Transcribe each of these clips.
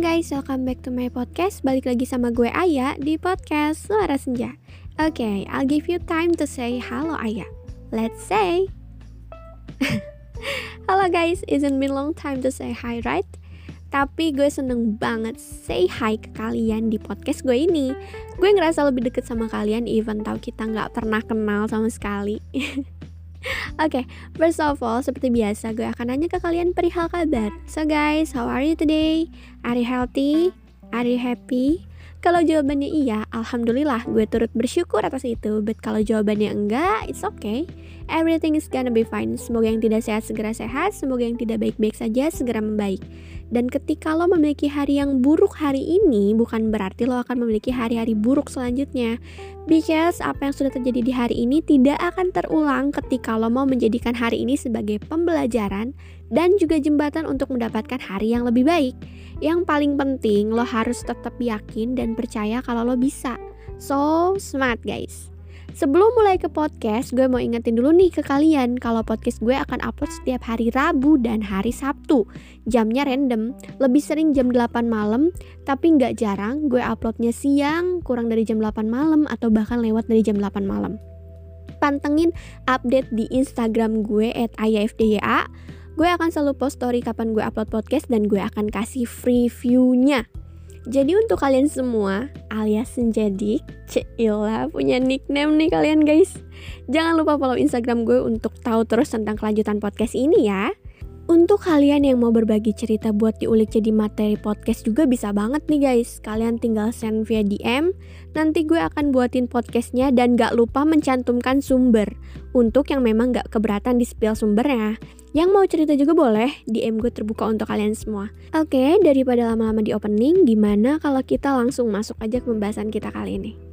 guys, welcome back to my podcast. Balik lagi sama gue Aya di podcast Suara Senja. Oke, okay, I'll give you time to say halo Aya. Let's say. halo guys, isn't been long time to say hi, right? Tapi gue seneng banget say hi ke kalian di podcast gue ini. Gue ngerasa lebih deket sama kalian even tau kita nggak pernah kenal sama sekali. Oke, okay, first of all, seperti biasa gue akan nanya ke kalian perihal kabar. So guys, how are you today? Are you healthy? Are you happy? Kalau jawabannya iya, alhamdulillah gue turut bersyukur atas itu. But kalau jawabannya enggak, it's okay. Everything is gonna be fine. Semoga yang tidak sehat segera sehat, semoga yang tidak baik-baik saja segera membaik. Dan ketika lo memiliki hari yang buruk hari ini, bukan berarti lo akan memiliki hari-hari buruk selanjutnya. Because apa yang sudah terjadi di hari ini tidak akan terulang ketika lo mau menjadikan hari ini sebagai pembelajaran dan juga jembatan untuk mendapatkan hari yang lebih baik. Yang paling penting, lo harus tetap yakin dan percaya kalau lo bisa. So smart guys. Sebelum mulai ke podcast, gue mau ingetin dulu nih ke kalian kalau podcast gue akan upload setiap hari Rabu dan hari Sabtu. Jamnya random, lebih sering jam 8 malam, tapi nggak jarang gue uploadnya siang, kurang dari jam 8 malam, atau bahkan lewat dari jam 8 malam. Pantengin update di Instagram gue at ayafdya. Gue akan selalu post story kapan gue upload podcast dan gue akan kasih free view-nya. Jadi untuk kalian semua alias Senjadik, Cila punya nickname nih kalian guys. Jangan lupa follow Instagram gue untuk tahu terus tentang kelanjutan podcast ini ya. Untuk kalian yang mau berbagi cerita buat diulik jadi materi podcast juga bisa banget nih guys. Kalian tinggal send via DM, nanti gue akan buatin podcastnya dan gak lupa mencantumkan sumber. Untuk yang memang gak keberatan di spill sumbernya. Yang mau cerita juga boleh, DM gue terbuka untuk kalian semua. Oke, daripada lama-lama di opening, gimana kalau kita langsung masuk aja ke pembahasan kita kali ini?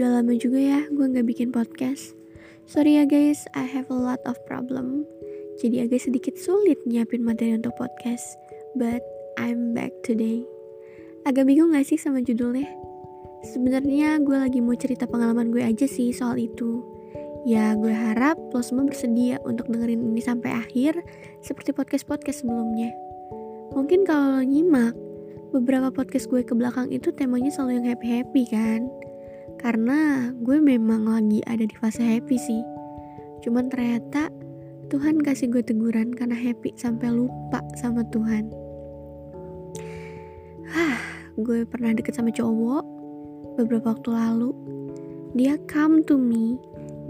Udah lama juga ya gue gak bikin podcast. Sorry ya guys, I have a lot of problem. Jadi agak sedikit sulit nyiapin materi untuk podcast. But I'm back today. Agak bingung gak sih sama judulnya? Sebenarnya gue lagi mau cerita pengalaman gue aja sih soal itu. Ya gue harap lo semua bersedia untuk dengerin ini sampai akhir seperti podcast-podcast sebelumnya. Mungkin kalau lo nyimak, beberapa podcast gue ke belakang itu temanya selalu yang happy-happy kan? Karena gue memang lagi ada di fase happy sih. Cuman ternyata Tuhan kasih gue teguran karena happy sampai lupa sama Tuhan. Hah, gue pernah deket sama cowok beberapa waktu lalu. Dia come to me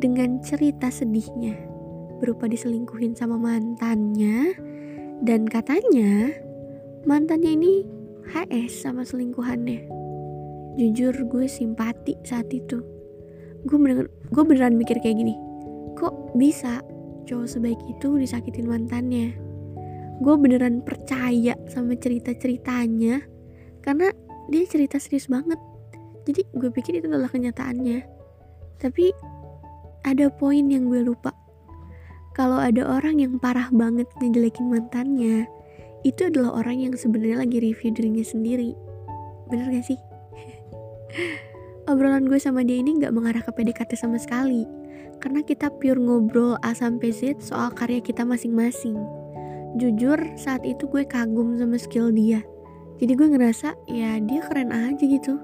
dengan cerita sedihnya berupa diselingkuhin sama mantannya dan katanya mantannya ini HS sama selingkuhannya jujur gue simpati saat itu. Gue bener gue beneran mikir kayak gini kok bisa cowok sebaik itu disakitin mantannya? Gue beneran percaya sama cerita ceritanya karena dia cerita serius banget. Jadi gue pikir itu adalah kenyataannya. Tapi ada poin yang gue lupa. Kalau ada orang yang parah banget ngejelekin mantannya itu adalah orang yang sebenarnya lagi review dirinya sendiri. Bener gak sih Obrolan gue sama dia ini gak mengarah ke PDKT sama sekali Karena kita pure ngobrol A sampai Z soal karya kita masing-masing. Jujur saat itu gue kagum sama skill dia. Jadi gue ngerasa ya dia keren aja gitu.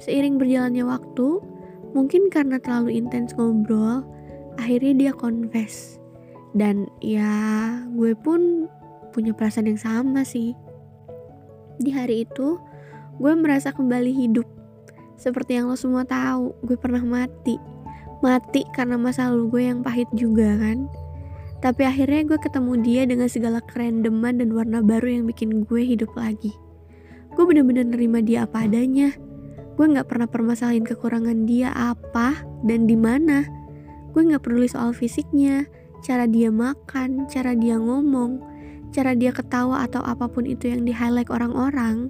Seiring berjalannya waktu Mungkin karena terlalu intens ngobrol Akhirnya dia confess. Dan ya gue pun punya perasaan yang sama sih. Di hari itu gue merasa kembali hidup seperti yang lo semua tahu, gue pernah mati. Mati karena masa lalu gue yang pahit juga kan. Tapi akhirnya gue ketemu dia dengan segala kerendeman dan warna baru yang bikin gue hidup lagi. Gue bener-bener nerima dia apa adanya. Gue gak pernah permasalahin kekurangan dia apa dan di mana. Gue gak peduli soal fisiknya, cara dia makan, cara dia ngomong, cara dia ketawa atau apa pun itu yang di-highlight orang-orang.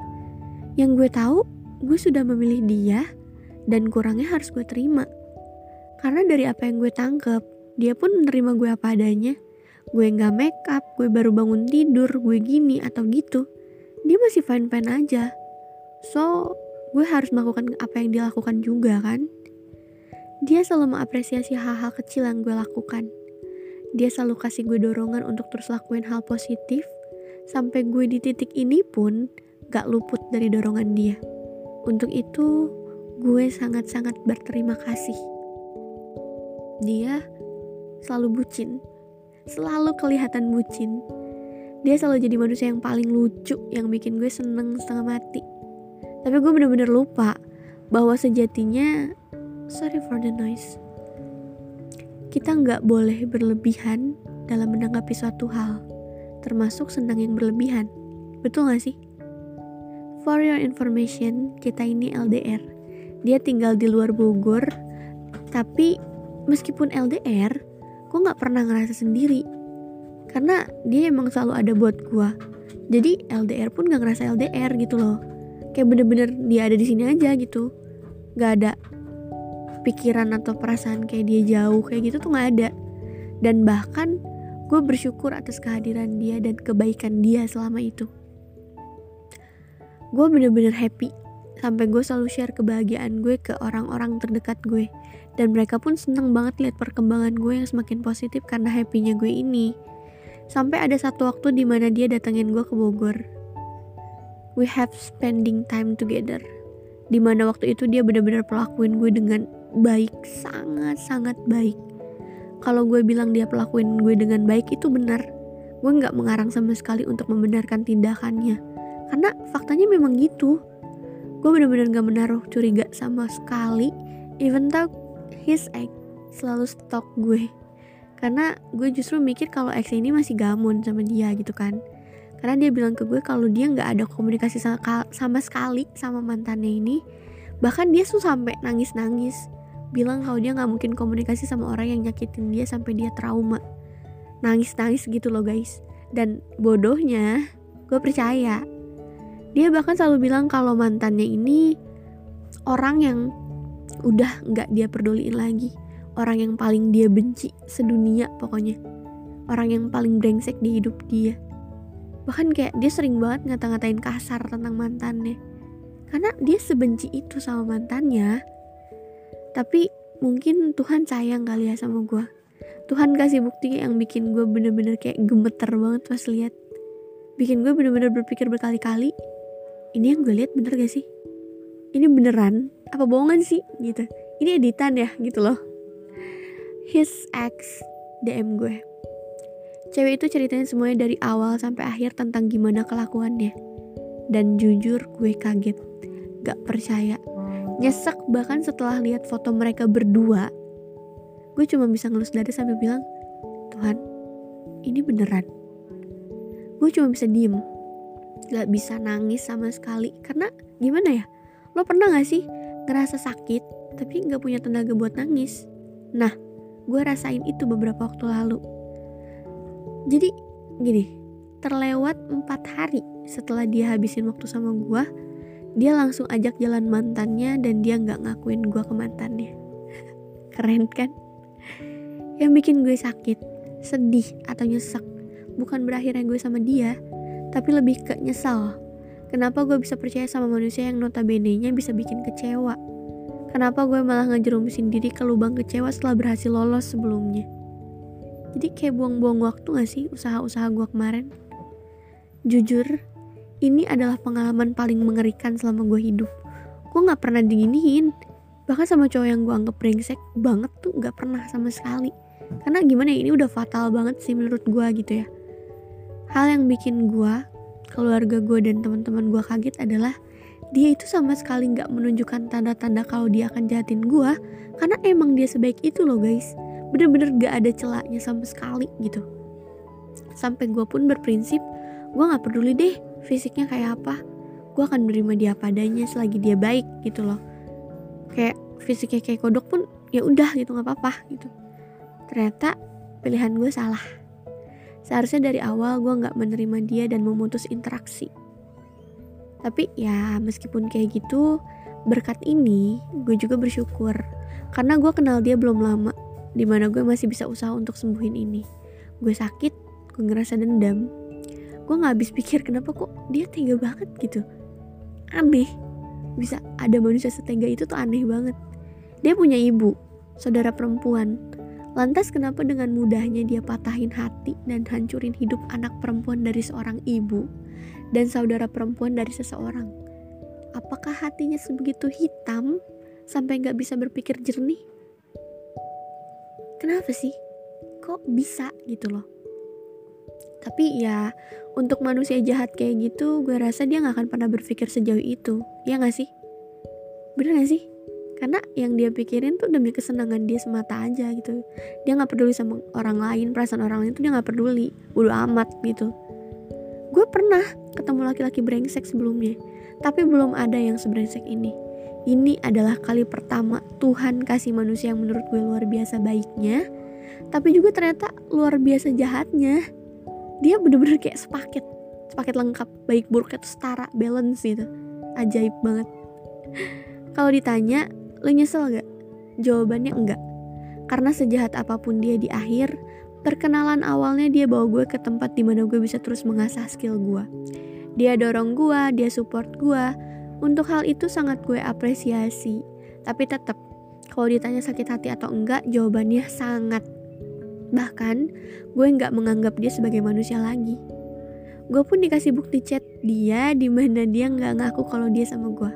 Yang gue tahu, gue sudah memilih dia dan kurangnya harus gue terima. Karena dari apa yang gue tangkep, dia pun menerima gue apa adanya. Gue nggak make up, gue baru bangun tidur, gue gini atau gitu. Dia masih fine-fine aja. So, gue harus melakukan apa yang dia lakukan juga kan. Dia selalu mengapresiasi hal-hal kecil yang gue lakukan. Dia selalu kasih gue dorongan untuk terus lakuin hal positif, sampai gue di titik ini pun gak luput dari dorongan dia. Untuk itu, gue sangat-sangat berterima kasih. Dia selalu bucin, selalu kelihatan bucin. Dia selalu jadi manusia yang paling lucu, yang bikin gue seneng setengah mati. Tapi gue bener-bener lupa bahwa sejatinya sorry for the noise. Kita nggak boleh berlebihan dalam menanggapi suatu hal, termasuk senang yang berlebihan. Betul gak sih? For your information, kita ini LDR. Dia tinggal di luar Bogor, tapi meskipun LDR, gue nggak pernah ngerasa sendiri. Karena dia emang selalu ada buat gue. Jadi LDR pun gak ngerasa LDR gitu loh. Kayak bener-bener dia ada di sini aja gitu. Gak ada pikiran atau perasaan kayak dia jauh kayak gitu tuh nggak ada dan bahkan gue bersyukur atas kehadiran dia dan kebaikan dia selama itu gue bener-bener happy. Sampai gue selalu share kebahagiaan gue ke orang-orang terdekat gue. Dan mereka pun seneng banget lihat perkembangan gue yang semakin positif karena happynya gue ini. Sampai ada satu waktu di mana dia datengin gue ke Bogor. We have spending time together. Di mana waktu itu dia benar-benar pelakuin gue dengan baik sangat-sangat baik. Kalau gue bilang dia pelakuin gue dengan baik itu benar gue nggak mengarang sama sekali untuk membenarkan tindakannya karena faktanya memang gitu. Gue bener-bener gak menaruh curiga sama sekali. Even though his ex selalu stok gue. Karena gue justru mikir kalau ex ini masih gamon sama dia gitu kan. Karena dia bilang ke gue kalau dia nggak ada komunikasi sama, sekali sama mantannya ini. Bahkan dia tuh sampai nangis nangis bilang kalau dia nggak mungkin komunikasi sama orang yang nyakitin dia sampai dia trauma. Nangis-nangis gitu loh guys. Dan bodohnya gue percaya dia bahkan selalu bilang kalau mantannya ini orang yang udah nggak dia peduliin lagi. Orang yang paling dia benci sedunia pokoknya. Orang yang paling brengsek di hidup dia. Bahkan kayak dia sering banget ngata-ngatain kasar tentang mantannya. Karena dia sebenci itu sama mantannya tapi mungkin Tuhan sayang kali ya sama gue Tuhan kasih bukti yang bikin gue bener-bener kayak gemeter banget pas lihat. Bikin gue bener-bener berpikir berkali-kali ini yang gue lihat bener gak sih? Ini beneran? Apa bohongan sih? Gitu. Ini editan ya gitu loh. His ex DM gue. Cewek itu ceritanya semuanya dari awal sampai akhir tentang gimana kelakuannya. Dan jujur gue kaget. Gak percaya. Nyesek bahkan setelah lihat foto mereka berdua gue cuma bisa ngelus dada sambil bilang Tuhan ini beneran. Gue cuma bisa diem gak bisa nangis sama sekali. Karena gimana ya? Lo pernah gak sih ngerasa sakit tapi gak punya tenaga buat nangis? Nah gue rasain itu beberapa waktu lalu. Jadi gini terlewat empat hari setelah dia habisin waktu sama gue dia langsung ajak jalan mantannya dan dia nggak ngakuin gue ke mantannya. Keren kan? Yang bikin gue sakit sedih atau nyesek bukan berakhirnya gue sama dia tapi lebih ke nyesal kenapa gue bisa percaya sama manusia yang notabene nya bisa bikin kecewa kenapa gue malah ngejerumusin diri ke lubang kecewa setelah berhasil lolos sebelumnya jadi kayak buang-buang waktu gak sih usaha-usaha gue kemarin jujur ini adalah pengalaman paling mengerikan selama gue hidup. Gue gak pernah diginiin. Bahkan sama cowok yang gue anggap brengsek banget tuh gak pernah sama sekali. Karena gimana ya, ini udah fatal banget sih menurut gue gitu ya. Hal yang bikin gue, keluarga gue dan teman-teman gue kaget adalah dia itu sama sekali gak menunjukkan tanda-tanda kalau dia akan jahatin gue karena emang dia sebaik itu loh guys. Bener-bener gak ada celaknya sama sekali gitu. Sampai gue pun berprinsip gue gak peduli deh fisiknya kayak apa. Gue akan menerima dia padanya selagi dia baik gitu loh. Kayak fisiknya kayak kodok pun ya udah gitu nggak apa-apa gitu. Ternyata pilihan gue salah seharusnya dari awal gue nggak menerima dia dan memutus interaksi. Tapi ya meskipun kayak gitu berkat ini gue juga bersyukur. Karena gue kenal dia belum lama di mana gue masih bisa usaha untuk sembuhin ini. Gue sakit gue ngerasa dendam. Gue nggak habis pikir kenapa kok dia tega banget gitu? Aneh. Bisa ada manusia setega itu tuh aneh banget. Dia punya ibu saudara perempuan. Lantas kenapa dengan mudahnya dia patahin hati dan hancurin hidup anak perempuan dari seorang ibu dan saudara perempuan dari seseorang? Apakah hatinya sebegitu hitam sampai nggak bisa berpikir jernih? Kenapa sih? Kok bisa gitu loh? Tapi ya untuk manusia jahat kayak gitu gue rasa dia gak akan pernah berpikir sejauh itu. Ya gak sih? Bener gak sih? Karena yang dia pikirin tuh demi kesenangan dia semata aja gitu. Dia gak peduli sama orang lain, perasaan orang lain tuh dia gak peduli. Bodo amat gitu. Gue pernah ketemu laki-laki brengsek sebelumnya. Tapi belum ada yang sebrengsek ini. Ini adalah kali pertama Tuhan kasih manusia yang menurut gue luar biasa baiknya. Tapi juga ternyata luar biasa jahatnya dia bener-bener kayak sepaket sepaket lengkap baik buruk itu setara balance gitu ajaib banget kalau ditanya lo nyesel gak? Jawabannya enggak. Karena sejahat apa pun dia di akhir perkenalan awalnya dia bawa gue ke tempat di mana gue bisa terus mengasah skill gue. Dia dorong gue dia support gue. Untuk hal itu sangat gue apresiasi. Tapi tetap kalau ditanya sakit hati atau enggak jawabannya sangat. Bahkan, gue nggak menganggap dia sebagai manusia lagi. Gue pun dikasih bukti chat dia di mana dia nggak ngaku kalau dia sama gue.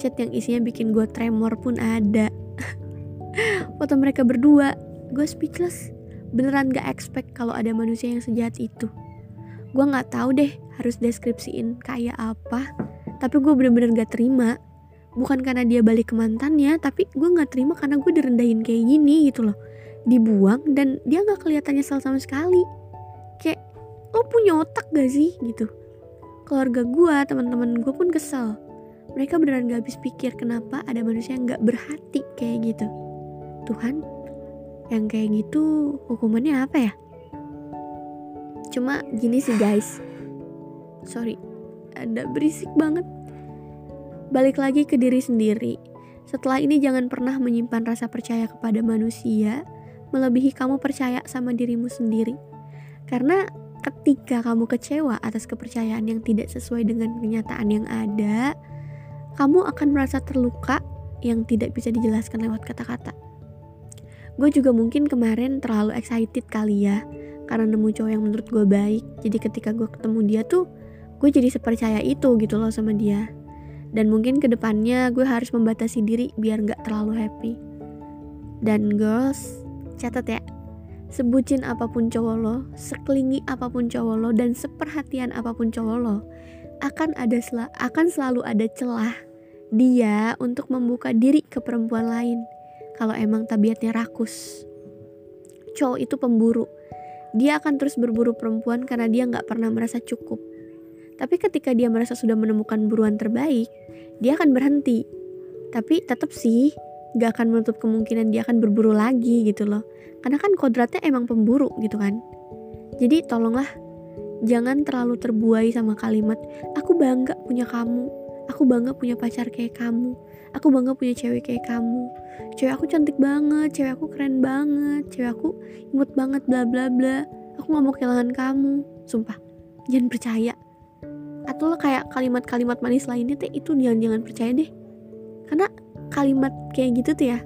Chat yang isinya bikin gue tremor pun ada. Foto mereka berdua, gue speechless. Beneran gak expect kalau ada manusia yang sejahat itu. Gue nggak tahu deh harus deskripsiin kayak apa. Tapi gue bener-bener gak terima. Bukan karena dia balik ke mantannya, tapi gue gak terima karena gue direndahin kayak gini gitu loh dibuang dan dia nggak kelihatan nyesel sama sekali kayak lo punya otak gak sih gitu keluarga gue teman-teman gue pun kesel mereka beneran gak habis pikir kenapa ada manusia yang gak berhati kayak gitu. Tuhan yang kayak gitu hukumannya apa ya? Cuma gini sih guys. Sorry ada berisik banget. Balik lagi ke diri sendiri. Setelah ini jangan pernah menyimpan rasa percaya kepada manusia melebihi kamu percaya sama dirimu sendiri. Karena ketika kamu kecewa atas kepercayaan yang tidak sesuai dengan kenyataan yang ada, kamu akan merasa terluka yang tidak bisa dijelaskan lewat kata-kata. Gue juga mungkin kemarin terlalu excited kali ya, karena nemu cowok yang menurut gue baik. Jadi ketika gue ketemu dia tuh, gue jadi sepercaya itu gitu loh sama dia. Dan mungkin ke depannya gue harus membatasi diri biar gak terlalu happy. Dan girls, Catat ya, sebucin apa pun cowok lo, seklingi apa pun cowok lo, dan seperhatian apa pun cowok lo, akan ada akan selalu ada celah dia untuk membuka diri ke perempuan lain. Kalau emang tabiatnya rakus, cowok itu pemburu. Dia akan terus berburu perempuan karena dia nggak pernah merasa cukup. Tapi ketika dia merasa sudah menemukan buruan terbaik, dia akan berhenti. Tapi tetap sih, gak akan menutup kemungkinan dia akan berburu lagi gitu loh karena kan kodratnya emang pemburu gitu kan jadi tolonglah jangan terlalu terbuai sama kalimat aku bangga punya kamu. Aku bangga punya pacar kayak kamu. Aku bangga punya cewek kayak kamu. Cewek aku cantik banget cewek aku keren banget cewek aku imut banget bla bla bla. Aku gak mau kehilangan kamu. Sumpah jangan percaya. Atau kayak kalimat-kalimat manis lainnya teh itu jangan jangan percaya deh. Karena kalimat kayak gitu tuh ya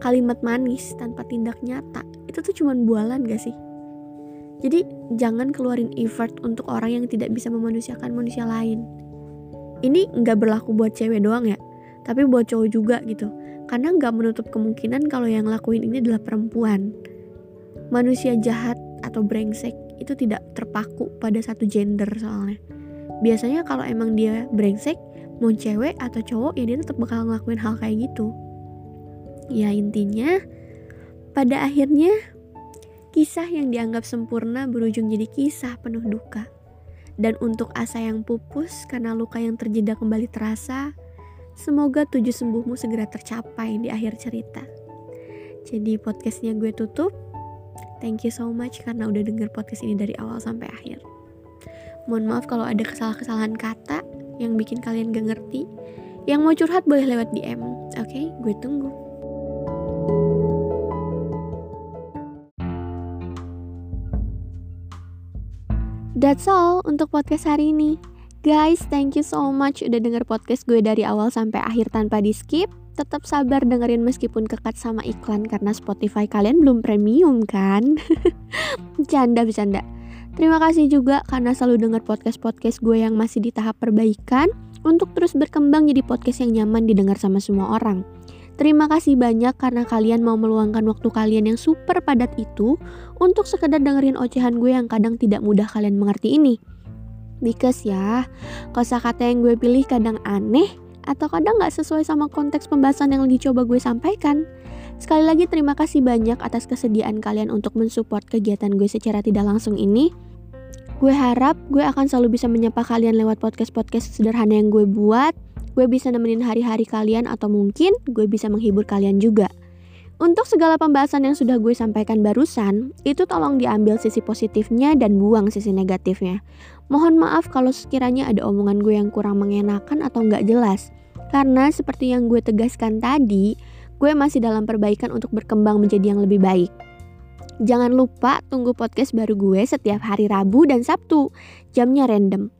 kalimat manis tanpa tindak nyata itu tuh cuman bualan gak sih? Jadi jangan keluarin effort untuk orang yang tidak bisa memanusiakan manusia lain. Ini nggak berlaku buat cewek doang ya tapi buat cowok juga gitu. Karena nggak menutup kemungkinan kalau yang lakuin ini adalah perempuan. Manusia jahat atau brengsek itu tidak terpaku pada satu gender soalnya. Biasanya kalau emang dia brengsek mau cewek atau cowok ya dia tetap bakal ngelakuin hal kayak gitu. Ya intinya pada akhirnya kisah yang dianggap sempurna berujung jadi kisah penuh duka dan untuk asa yang pupus karena luka yang terjeda kembali terasa semoga tujuh sembuhmu segera tercapai di akhir cerita jadi podcastnya gue tutup thank you so much karena udah denger podcast ini dari awal sampai akhir mohon maaf kalau ada kesalahan-kesalahan kata yang bikin kalian gak ngerti. Yang mau curhat boleh lewat DM, oke? Okay? Gue tunggu. That's all untuk podcast hari ini. Guys, thank you so much udah denger podcast gue dari awal sampai akhir tanpa di skip. tetap sabar dengerin meskipun kekat sama iklan karena Spotify kalian belum premium kan? Canda bercanda. Terima kasih juga karena selalu dengar podcast-podcast gue yang masih di tahap perbaikan untuk terus berkembang jadi podcast yang nyaman didengar sama semua orang. Terima kasih banyak karena kalian mau meluangkan waktu kalian yang super padat itu untuk sekedar dengerin ocehan gue yang kadang tidak mudah kalian mengerti ini. Because ya, kosakata yang gue pilih kadang aneh atau kadang gak sesuai sama konteks pembahasan yang lagi coba gue sampaikan. Sekali lagi terima kasih banyak atas kesediaan kalian untuk mensupport kegiatan gue secara tidak langsung ini. Gue harap gue akan selalu bisa menyapa kalian lewat podcast-podcast sederhana yang gue buat gue bisa nemenin hari-hari kalian atau mungkin gue bisa menghibur kalian juga. Untuk segala pembahasan yang sudah gue sampaikan barusan, itu tolong diambil sisi positifnya dan buang sisi negatifnya. Mohon maaf kalau sekiranya ada omongan gue yang kurang mengenakan atau nggak jelas. Karena seperti yang gue tegaskan tadi, gue masih dalam perbaikan untuk berkembang menjadi yang lebih baik. Jangan lupa tunggu podcast baru gue setiap hari Rabu dan Sabtu. Jamnya random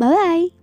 bye-bye.